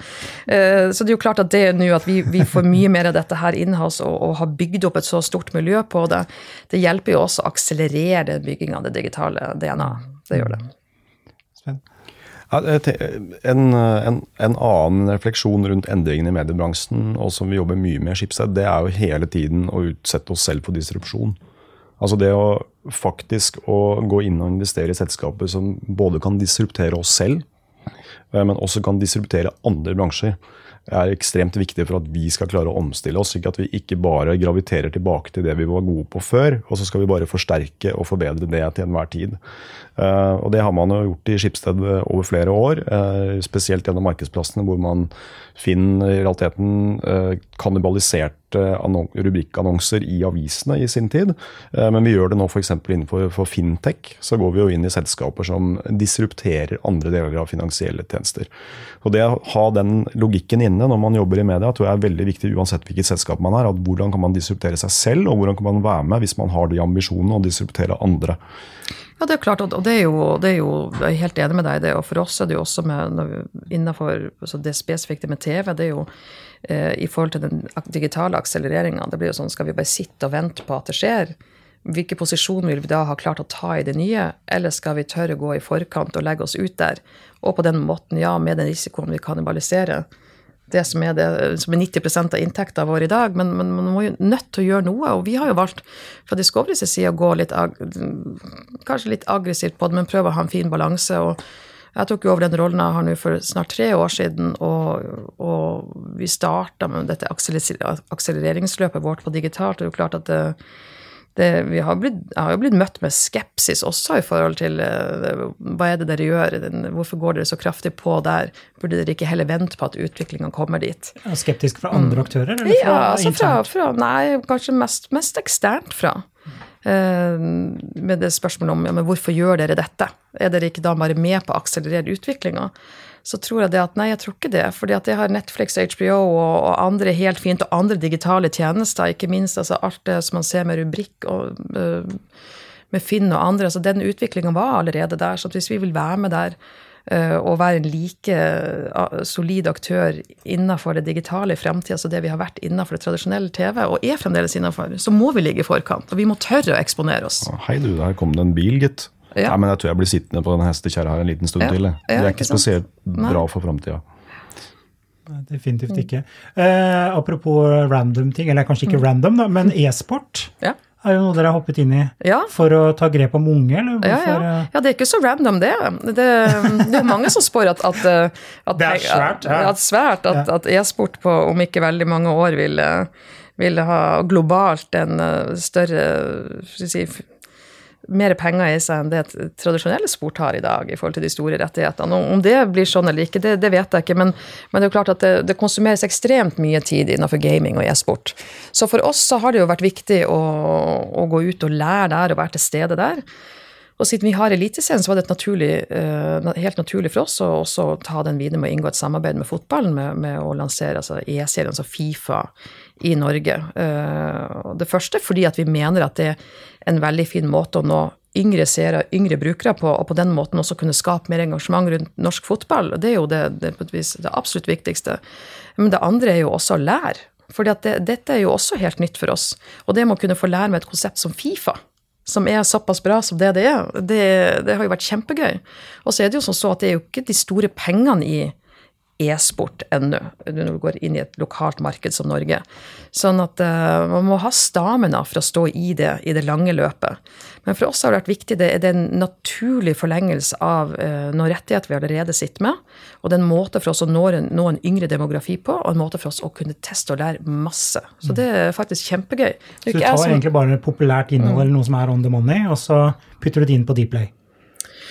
Uh, så det er jo klart at det er nå at vi, vi, får mye mer av dette her inhouse og, og har bygd opp et så stort miljø på det. Det hjelper jo også å akselerere byggingen av det digitale DNA. Det gjør det. En, en, en, annen refleksjon rundt endringene i mediebransjen, og som vi jobber mye med i Schibsted, det er jo hele tiden å utsette oss selv for disrupsjon. Altså det å faktisk å gå inn og investere i selskaper som både kan disruptere oss selv, eh, men også kan disruptere andre bransjer er ekstremt viktig for at vi skal klare å omstille oss, slik at vi ikke bare graviterer tilbake til det vi var gode på før, og så skal vi bare forsterke og forbedre det til enhver tid. Uh, og Det har man jo gjort i Skipsted over flere år, uh, spesielt gjennom markedsplassene, hvor man finner i realiteten uh, kannibaliserte rubrikkannonser i avisene i sin tid. Men vi gjør det nå f.eks. innenfor for fintech. Så går vi jo inn i selskaper som disrupterer andre deler av finansielle tjenester. Og Det å ha den logikken inne når man jobber i media, tror jeg er veldig viktig uansett hvilket selskap man er. at Hvordan kan man disruptere seg selv, og hvordan kan man være med hvis man har de ambisjonene å disruptere andre. Ja, det er klart, og det er, jo, det er jo, Jeg er helt enig med deg i det. og For oss er det jo også med, innenfor altså det spesifikke med TV. det er jo eh, I forhold til den digitale akselereringa. Det blir jo sånn, skal vi bare sitte og vente på at det skjer? Hvilken posisjon vil vi da ha klart å ta i det nye, eller skal vi tørre å gå i forkant og legge oss ut der? Og på den måten, ja, med den risikoen vi kannibaliserer, det som er, det, som er 90 av inntekta vår i dag, men, men, man må jo nødt til å gjøre noe. Og vi har jo valgt fra Discoverys side å gå litt kanskje litt aggressivt på det, men prøve å ha en fin balanse. og jeg tok jo over den rollen jeg har nå for snart tre år siden, og, og vi starta med dette akselereringsløpet vårt på digitalt. Det er jo klart at det, det, har blitt, jeg har jo blitt møtt med skepsis også i forhold til uh, hva er det dere gjør, den, hvorfor går dere så kraftig på der? Burde dere ikke heller vente på at utviklinga kommer dit? Ja, Skeptisk fra andre mm. aktører? Eller fra ja, altså fra, fra, Nei, kanskje mest, mest eksternt fra. Uh, med det spørsmålet om ja, men hvorfor gjør dere dette? Er dere ikke da bare med på å akselerere utviklinga? Så tror jeg det at nei, jeg tror ikke det. fordi at jeg har Netflix, HBO og, og andre helt fint, og andre digitale tjenester, ikke minst altså alt det som man ser med rubrikk og uh, med Finn og andre. altså Den utviklinga var allerede der. så hvis vi vil være med der uh, og være en like uh, solid aktør innenfor det digitale i framtida som det vi har vært innenfor det tradisjonelle TV, og er fremdeles innenfor, så må vi ligge i forkant. Og vi må tørre å eksponere oss. Hei du, der kom det en bil, gitt. Ja. Nei, men jeg tror jeg blir sittende på den hestekjerra her en liten stund ja. til. Det er ikke, ikke spesielt bra for framtida. Definitivt ikke. Eh, apropos random ting, eller kanskje ikke mm. random, da, men e-sport ja. er jo noe dere har hoppet inn i ja. for å ta grep om unge? eller hvorfor? Ja, ja. det er ikke så random, det. Det, det er mange som spår at, at, at Det er svært, ja. At, svært, at e-sport på om ikke veldig mange år vil, vil ha globalt en eh, større si, mer penger i seg enn det tradisjonelle sport har i dag, i forhold til de store rettighetene. Om det blir sånn eller ikke, det, det vet jeg ikke, men, men, det er jo klart at det, det, konsumeres ekstremt mye tid innenfor gaming og e-sport. Så for oss så har det jo vært viktig å, å, gå ut og lære der og være til stede der. Og siden vi har Eliteserien, så var det naturlig, uh, helt naturlig for oss å også ta den videre med å inngå et samarbeid med fotballen, med, med å lansere altså E-serien, altså Fifa, i Norge. Uh, det første fordi at vi mener at det er en veldig fin måte å nå yngre seere, yngre brukere på, og på den måten også kunne skape mer engasjement rundt norsk fotball. Det er jo det, det, det absolutt viktigste. Men det andre er jo også å lære. For det, dette er jo også helt nytt for oss. Og det med å kunne få lære med et konsept som Fifa, som er såpass bra som det det er, det, det har jo vært kjempegøy. Og så er det jo sånn så at det er jo ikke de store pengene i e-sport ennå, når du går inn i et lokalt marked som Norge. Sånn at uh, man må ha stamina for å stå i det i det lange løpet. Men for oss har det vært viktig, det, er en naturlig forlengelse av uh, noen rettigheter vi allerede sitter med. Og det er en måte for oss å nå en, nå en, yngre demografi på, og en måte for oss å kunne teste og lære masse. Så det er faktisk kjempegøy. Så du tar som, egentlig bare populært innhold mm. eller noe som er on the money, og så putter du det inn på Dplay?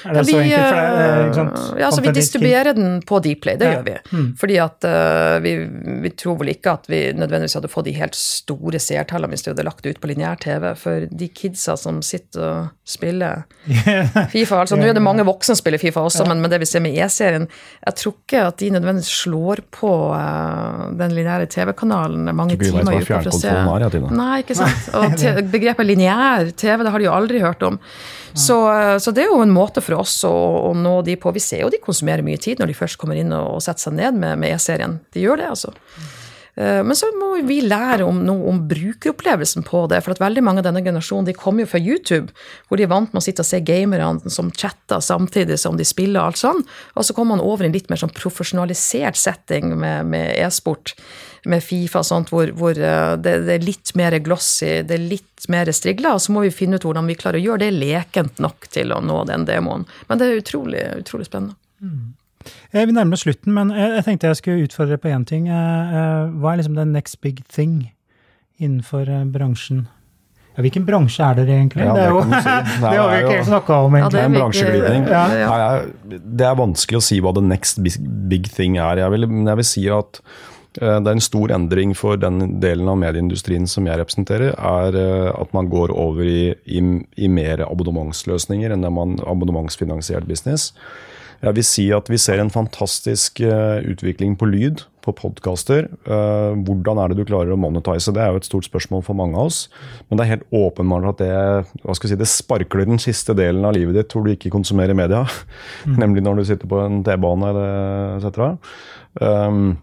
Er det vi, så enkelt? For det, eh, ja, altså vi distribuerer den på Dplay, det ja. gjør vi. Mm. Fordi at uh, vi, vi, tror vel ikke at vi nødvendigvis hadde fått de helt store seertallene hvis vi hadde lagt det ut på lineær TV. For de kidsa som sitter og spiller Fifa altså Nå er det mange voksne som spiller Fifa også, ja. men med det vi ser med E-serien Jeg tror ikke at de nødvendigvis slår på uh, den lineære TV-kanalen mange timer i uka for å se. Nei, ikke sant. Og begrepet lineær TV, det har de jo aldri hørt om. Så, så, det er jo en måte for oss å, å, nå de på. Vi ser jo de konsumerer mye tid når de først kommer inn og, og setter seg ned med, med E-serien. De gjør det, altså. Eh, men så må vi lære om noe om brukeropplevelsen på det. For at veldig mange av denne generasjonen de kommer jo fra YouTube, hvor de er vant med å sitte og se gamerne som chatter samtidig som de spiller og alt sånn. Og så kommer man over i en litt mer sånn profesjonalisert setting med e-sport med Fifa og sånt, hvor, hvor eh, det, det, er litt mer glossy, det er litt mer strigla, og så må vi finne ut hvordan vi klarer å gjøre det lekent nok til å nå den demoen. Men det er utrolig, utrolig spennende. Mm. Jeg vil nærme slutten, men jeg tenkte jeg skulle utfordre på én ting. Eh, eh, hva er liksom the next big thing innenfor bransjen? Ja, hvilken bransje er dere egentlig? Ja, det, det, si. det, har vi ikke snakka om. egentlig. Ja, det er en bransjeglidning. Ja. Det er vanskelig å si hva the next big thing er. Jeg vil, jeg vil si at Eh, det er en stor endring for den delen av medieindustrien som jeg representerer, er eh, at man går over i, i, i mer abonnementsløsninger enn det man abonnementsfinansiert business. Jeg vil si at vi ser en fantastisk uh, utvikling på lyd, på podkaster. Uh, hvordan er det du klarer å monetize? Det er jo et stort spørsmål for mange av oss. Men det er helt åpenbart at det, si, det sparkler den siste delen av livet ditt hvor du ikke konsumerer media. Mm. Nemlig når du sitter på en T-bane etc. Um,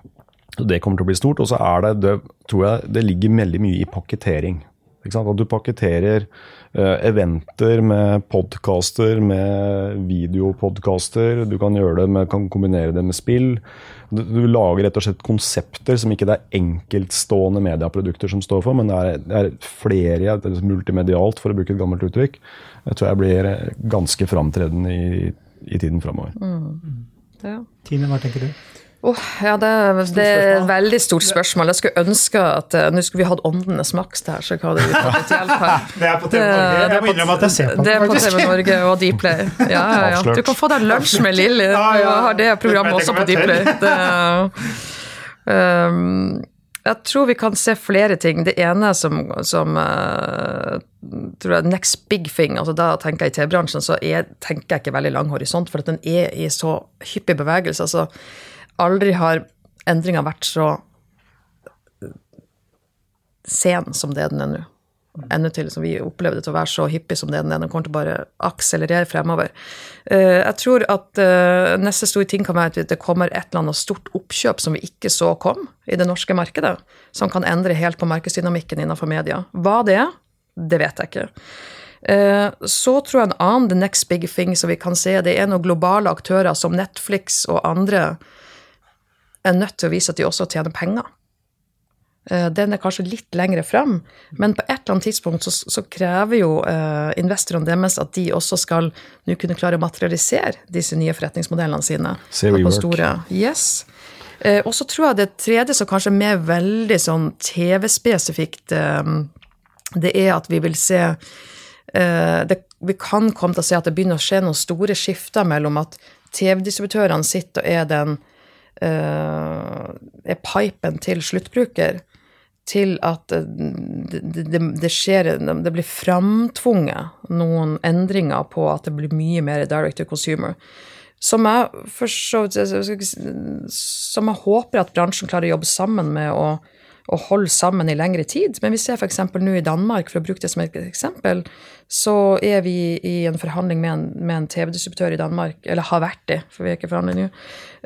det kommer til å bli stort. Og så er det, det tror jeg det ligger veldig mye i pakketering. At du pakketerer uh, eventer med podkaster, med videopodkaster. Du kan gjøre det med, kan kombinere det med spill. Du, du, lager rett og slett konsepter som ikke det er enkeltstående medieprodukter som står for, men det er, det er flere, det er multimedialt, for å bruke et gammelt uttrykk. Jeg tror jeg blir ganske framtredende i, i tiden framover. Mm. Ja. Tine, hva tenker du? Oh, ja, det, det, er et veldig stort spørsmål. Jeg skulle ønske at uh, Nå skulle vi hatt Åndenes maks der, så hva hadde vi fått hjelp her. Det er på TV Norge. Det, det, på, at jeg det er på TV Norge og Dplay. Ja, ja, ja. Du kan få deg lunsj med Lilly. Du har det programmet også på Dplay. Um, jeg tror vi kan se flere ting. Det ene som, som uh, tror jeg next big thing, altså da tenker jeg i TV-bransjen, så er, tenker jeg ikke veldig lang horisont, for at den er i så hyppig bevegelse. altså aldri har endringa vært så sen som det den er nå. Ennå til som vi opplever det til å være så hyppig som det den er. Den kommer til å bare akselerere fremover. Eh, jeg tror at eh, neste store ting kan være at det kommer et eller annet stort oppkjøp som vi ikke så kom i det norske markedet, som kan endre helt på markedsdynamikken innenfor media. Hva det er, det vet jeg ikke. Eh, så tror jeg en annen the next big thing som vi kan se, det er noen globale aktører som Netflix og andre er nødt til å vise at de også tjener penger. Eh, den er kanskje litt lengre fram, men på et eller annet tidspunkt så, så krever jo eh, investorene deres at de også skal nå kunne klare å materialisere disse nye forretningsmodellene sine. Ser store. Yes. Eh, og så tror jeg det tredje som kanskje er mer veldig sånn TV-spesifikt, eh, det er at vi vil se eh, det, Vi kan komme til å se at det begynner å skje noen store skifter mellom at TV-distributørene sitter og er den er pipen til sluttbruker, til at eh, det, det, det skjer Det blir framtvunget noen endringer på at det blir mye mer direct to consumer. Som jeg, for så, som jeg håper at bransjen klarer å jobbe sammen med å, å holde sammen i lengre tid. Men vi ser f.eks. nå i Danmark, for å bruke det som et eksempel, så er vi i en forhandling med en, en TV-distributør i Danmark, eller har vært det, for vi er ikke forhandling nå,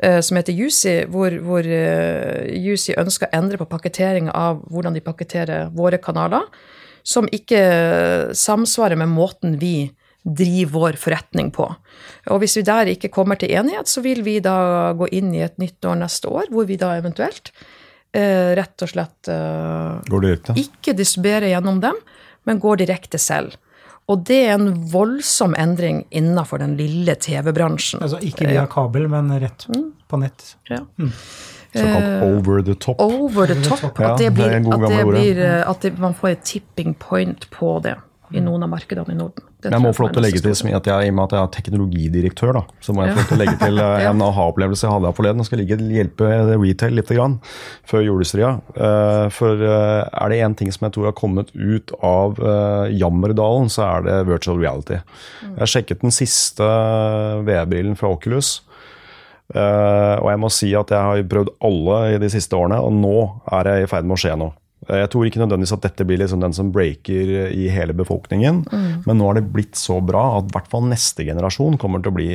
eh, som heter Juicy, hvor, hvor uh, Juicy ønsker å endre på pakketering av hvordan de pakketterer våre kanaler, som ikke samsvarer med måten vi driver vår forretning på. Og hvis vi der ikke kommer til enighet, så vil vi da gå inn i et nytt år neste år, hvor vi da eventuelt eh, rett og slett eh, ikke distribuerer gjennom dem, men går direkte selv. Og det er en voldsom endring innenfor den lille TV-bransjen. Altså ikke via kabel, men rett mm. på nett. Ja. Mm. Såkalt eh, over the top. Over the top. At, det blir, at, det blir, eh, at det, man får et tipping point på det i noen av markedene i Norden. Jeg må få lov til å legge til, at jeg, I og med at jeg er teknologidirektør, da, så må jeg få lov til å legge til eh, en aha-opplevelse jeg hadde her forleden. Jeg skal ligge, hjelpe retail litt grann, før julestria. Uh, for uh, er det én ting som jeg tror har kommet ut av jammerdalen, så er det virtual reality. Mm. Jeg sjekket den siste VR-brillen fra Oculus. og jeg må si at jeg har prøvd alle i de siste årene, og nå er jeg i ferd med å skje noe. Eh, jeg tror ikke nødvendigvis at dette blir liksom den som breaker i hele befolkningen, mm. men nå har det blitt så bra at i hvert fall neste generasjon kommer til å bli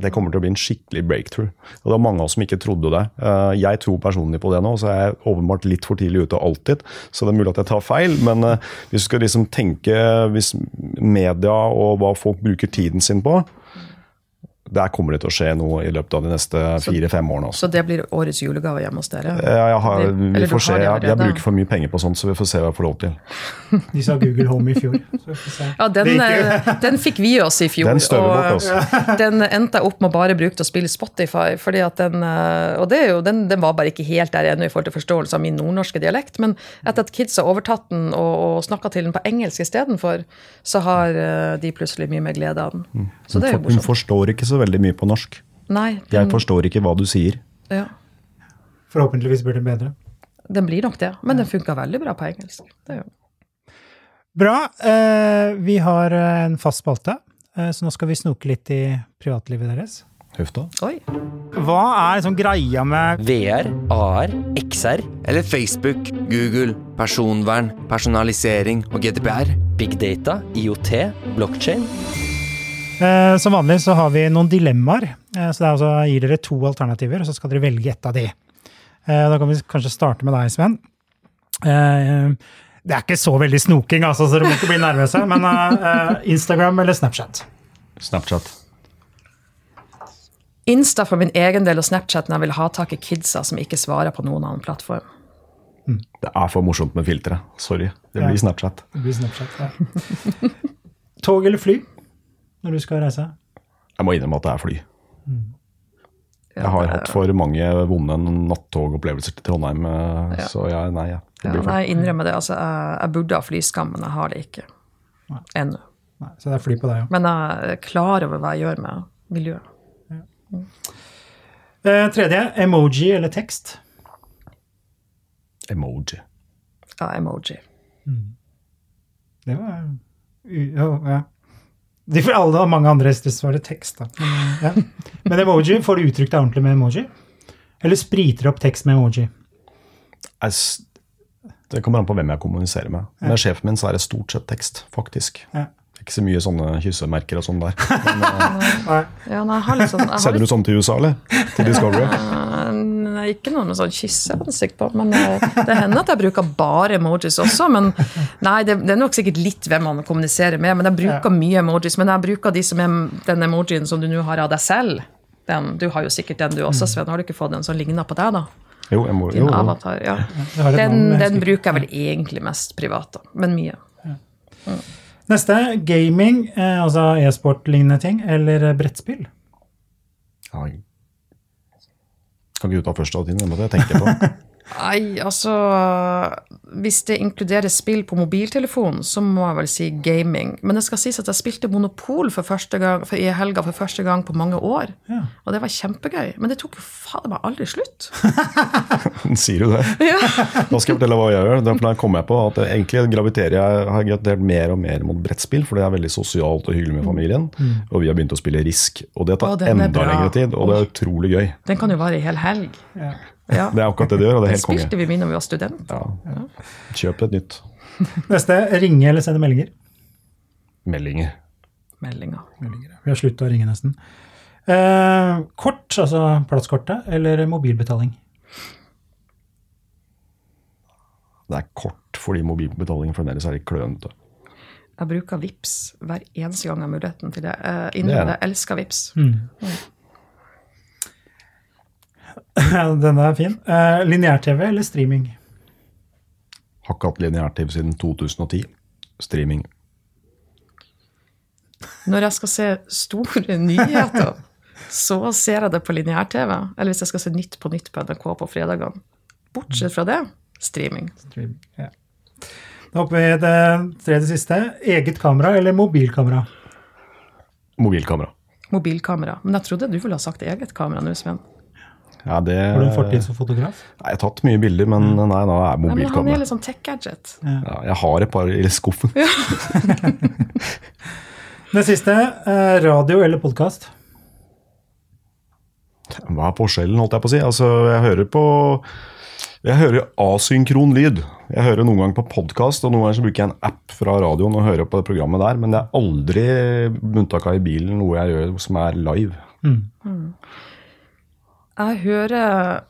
det kommer til å bli en skikkelig breakthrough. Og Det var mange av oss som ikke trodde det. Eh, jeg tror personlig på det nå, så jeg er åpenbart litt for tidlig ute alltid. Så det er mulig at jeg tar feil, men eh, hvis du skal liksom tenke hvis media og hva folk bruker tiden sin på, der kommer det til å skje noe i løpet av de neste fire-fem årene. Også. Så det blir årets julegave hjemme hos dere? Ja, jeg, har, vi får se. Jeg, jeg, bruker for mye penger på sånt, så vi får se hva jeg får lov til. De sa Google Home i fjor. Ja, den, eh, den, fikk vi oss i fjor. Den støver bort oss. Altså. Den endte jeg opp med å bare bruke til å spille Spotify. fordi at den, og det er jo, den, den, var bare ikke helt der ennå i forhold til forståelse av min nordnorske dialekt. Men etter at kids har overtatt den og, og snakka til den på engelsk istedenfor, så har eh, de plutselig mye mer glede av den. Mm. Så det er jo morsomt. Hun forstår ikke så veldig mye på norsk. Nei. Den, jeg forstår ikke hva du sier. Ja. Forhåpentligvis blir den bedre. Den blir nok det, men den funka veldig bra på engelsk. Det. Bra. Eh, vi har eh, en fast spalte, eh, så nå skal vi snoke litt i privatlivet deres. Høfta. Oi. Hva er liksom greia med VR, AR, XR? Eller Facebook, Google, personvern, personalisering og GDPR? Big data, IOT, blockchain? Eh, som vanlig så har vi noen dilemmaer. Eh, så det er altså, gir dere to alternativer, og så skal dere velge ett av de. Eh, da kan vi kanskje starte med deg, Sven. Det er ikke så veldig snoking, altså, så dere må ikke bli nervøse. Men Instagram eller Snapchat? Snapchat. Insta for min egen del og Snapchat når jeg vil ha tak i kidsa som ikke svarer på noen annen plattform. Mm. Det er for morsomt med filtre. Sorry. Det blir ja. Snapchat. Det blir Snapchat, ja. Tog eller fly? Når du skal reise? Jeg må innrømme at det er fly. Mm. Jeg har hatt for mange vonde nattogopplevelser til Trondheim, eh, ja. så jeg, nei. Ja, nei, jeg innrømmer det. Altså, jeg, jeg, burde ha flyskam, men jeg har det ikke. Ennå. Så det er fly på deg, ja. Men jeg er klar over hva jeg gjør med miljøet. Ja. Mm. Eh, tredje, emoji eller tekst? Emoji. Ja, emoji. Mm. Det var ja, ja. De får alle har mange andre svarer tekst. da. Men, ja. Men emoji, får du uttrykt deg ordentlig med emoji? Eller spriter du opp tekst med emoji? Det kommer an på hvem jeg kommuniserer med. Med sjefen min så er det stort sett tekst, faktisk. Ja. Ikke så mye sånne kyssemerker og sånn der. Men, uh, ja, nei, sånn, Sender du sånn til USA, eller? Til Discovery? Nei, ikke noe med sånn kysseansikt på. Men uh, det hender at jeg bruker bare emojis også. Men nei, det, det, er nok sikkert litt hvem man kommuniserer med. Men jeg bruker ja. mye emojis. Men jeg bruker de som er den emojien som du nå har av deg selv. Den, du har jo sikkert den du også, Sven. Har du ikke fått en som ligner på deg, da? Jo, jeg må, jo, jo. Avatar, ja. Den, den bruker jeg vel egentlig mest privat, da. Men mye. Mm. Neste gaming, eh, altså e-sport-lignende ting, eller brettspill? Ai. kan ikke du ta først av tiden? Det måtte jeg tenke på. Nei, altså Hvis det inkluderer spill på mobiltelefon, så må jeg vel si gaming. Men det skal sies at jeg spilte Monopol for første gang, for i helga for første gang på mange år. Ja. Og det var kjempegøy. Men det tok jo fader meg aldri slutt. Sier du det? Nå skal jeg fortelle hva jeg gjør. Da kom jeg på at egentlig graviterer jeg har gravitert mer og mer mot brettspill, for det er veldig sosialt og hyggelig med familien. Og vi har begynt å spille Risk, og det tar Å, enda lengre tid. Og det er utrolig gøy. Den kan jo vare i hel helg. Ja. Ja. Det er akkurat det du gjør, og det er helt konge. spilte vi mye når vi var student. Ja. Kjøp et nytt. Neste ringe eller sende meldinger. Meldinger. Meldinger. Vi har slutta å ringe, nesten. Eh, kort, altså plasskortet, eller mobilbetaling? Det er kort fordi mobilbetalingen fremdeles er litt klønete. Jeg bruker VIPS hver eneste gang jeg har muligheten til det. Jeg innrømmer det. Jeg elsker VIPS. Denne er fin. Uh, Lineær-TV eller streaming? Har ikke hatt lineær-TV siden 2010. Streaming. Når jeg skal se store nyheter, så ser jeg det på lineær-TV. Eller hvis jeg skal se Nytt på Nytt på NRK på fredagene. Bortsett fra det, streaming. streaming. Ja. Da hopper vi det tredje siste. Eget kamera eller mobilkamera? Mobilkamera. Mobilkamera. Men jeg trodde du ville ha sagt eget kamera nå, Sven. Ja, det, Har du en fortid som fotograf? Nei, Jeg har tatt mye bilder, men nei, nå er Nei, men han er litt sånn tech-gadget. Ja, jeg har et par i skuffen. Det siste, eh, radio eller podkast? Hva er forskjellen, holdt jeg på å si? Altså, jeg hører på jeg hører asynkron lyd. Jeg hører noen ganger på podkast, og noen ganger så bruker jeg en app fra radioen og hører på det programmet der, men det er aldri med unntak av i bilen noe jeg gjør som er live. Jeg hører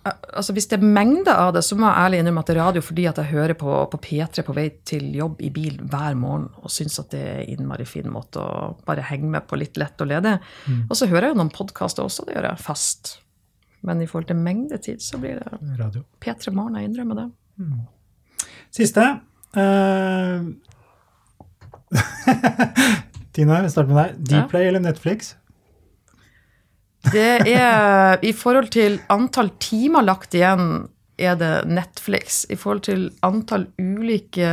altså Hvis det er mengde av det, så må jeg ærlig innrømme at det er radio fordi at jeg hører på, på P3 på vei til jobb i bil hver morgen og syns at det er innmari fin måte å bare henge med på litt lett og ledig. Og så hører jeg jo noen podkaster også, det gjør jeg fast. Men i forhold til mengdetid så blir det Radio. P3 Morgen, jeg innrømmer det. Siste. Uh... Tina, vi starter med deg. Dplay eller Netflix? Det er I forhold til antall timer lagt igjen, er det Netflix. I forhold til antall ulike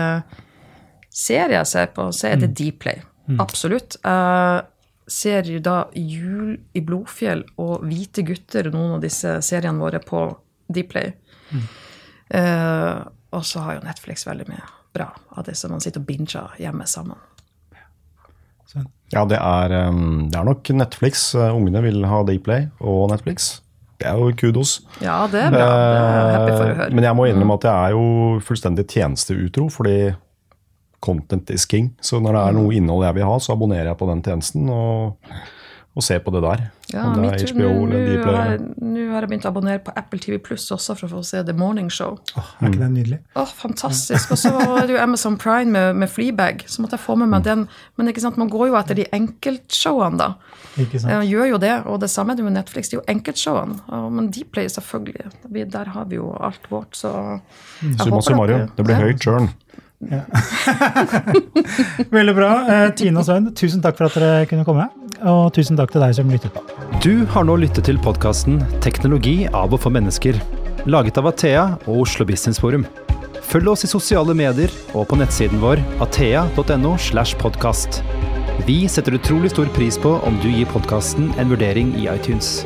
serier jeg ser på, så er det Dplay. Absolutt. Jeg ser jo da Jul i Blodfjell og Hvite gutter, noen av disse seriene våre, på Dplay. Uh, og så har jo Netflix veldig mye bra av det som man sitter og binger hjemme sammen. Ja, det er, um, det er nok Netflix. Uh, Ungene vil ha Dayplay og Netflix. Det er jo kudos. Ja, det er bra. Det er happy for å høre. Men jeg må innrømme at jeg er jo fullstendig tjenesteutro, fordi content is king. Så når det er noe innhold jeg vil ha, så abonnerer jeg på den tjenesten og, og se på det der. Ja, det. Nå har, har jeg begynt å abonnere på Apple TV Pluss også for å få se The Morning Show. Åh, er ikke det nydelig? Åh, fantastisk. Og så var det jo Amazon Prime med, med Fleabag, så måtte jeg få med meg den. Men ikke sant, man går jo etter de enkeltshowene, da. Ikke sant? Jeg gjør jo det, og det samme er det med Netflix. Det er jo enkeltshowene. Men Men Dplay, selvfølgelig. Der har vi jo alt vårt, så jeg Summa håper summarum, at det blir ja. høy churn. Veldig bra. Eh, Tine og Svein, tusen takk for at dere kunne komme. Og tusen takk til deg som lyttet på. Du har nå lyttet til podkasten 'Teknologi av og for mennesker', laget av Athea og Oslo Business Forum. Følg oss i sosiale medier og på nettsiden vår athea.no. slash podcast. Vi setter utrolig stor pris på om du gir podkasten en vurdering i iTunes.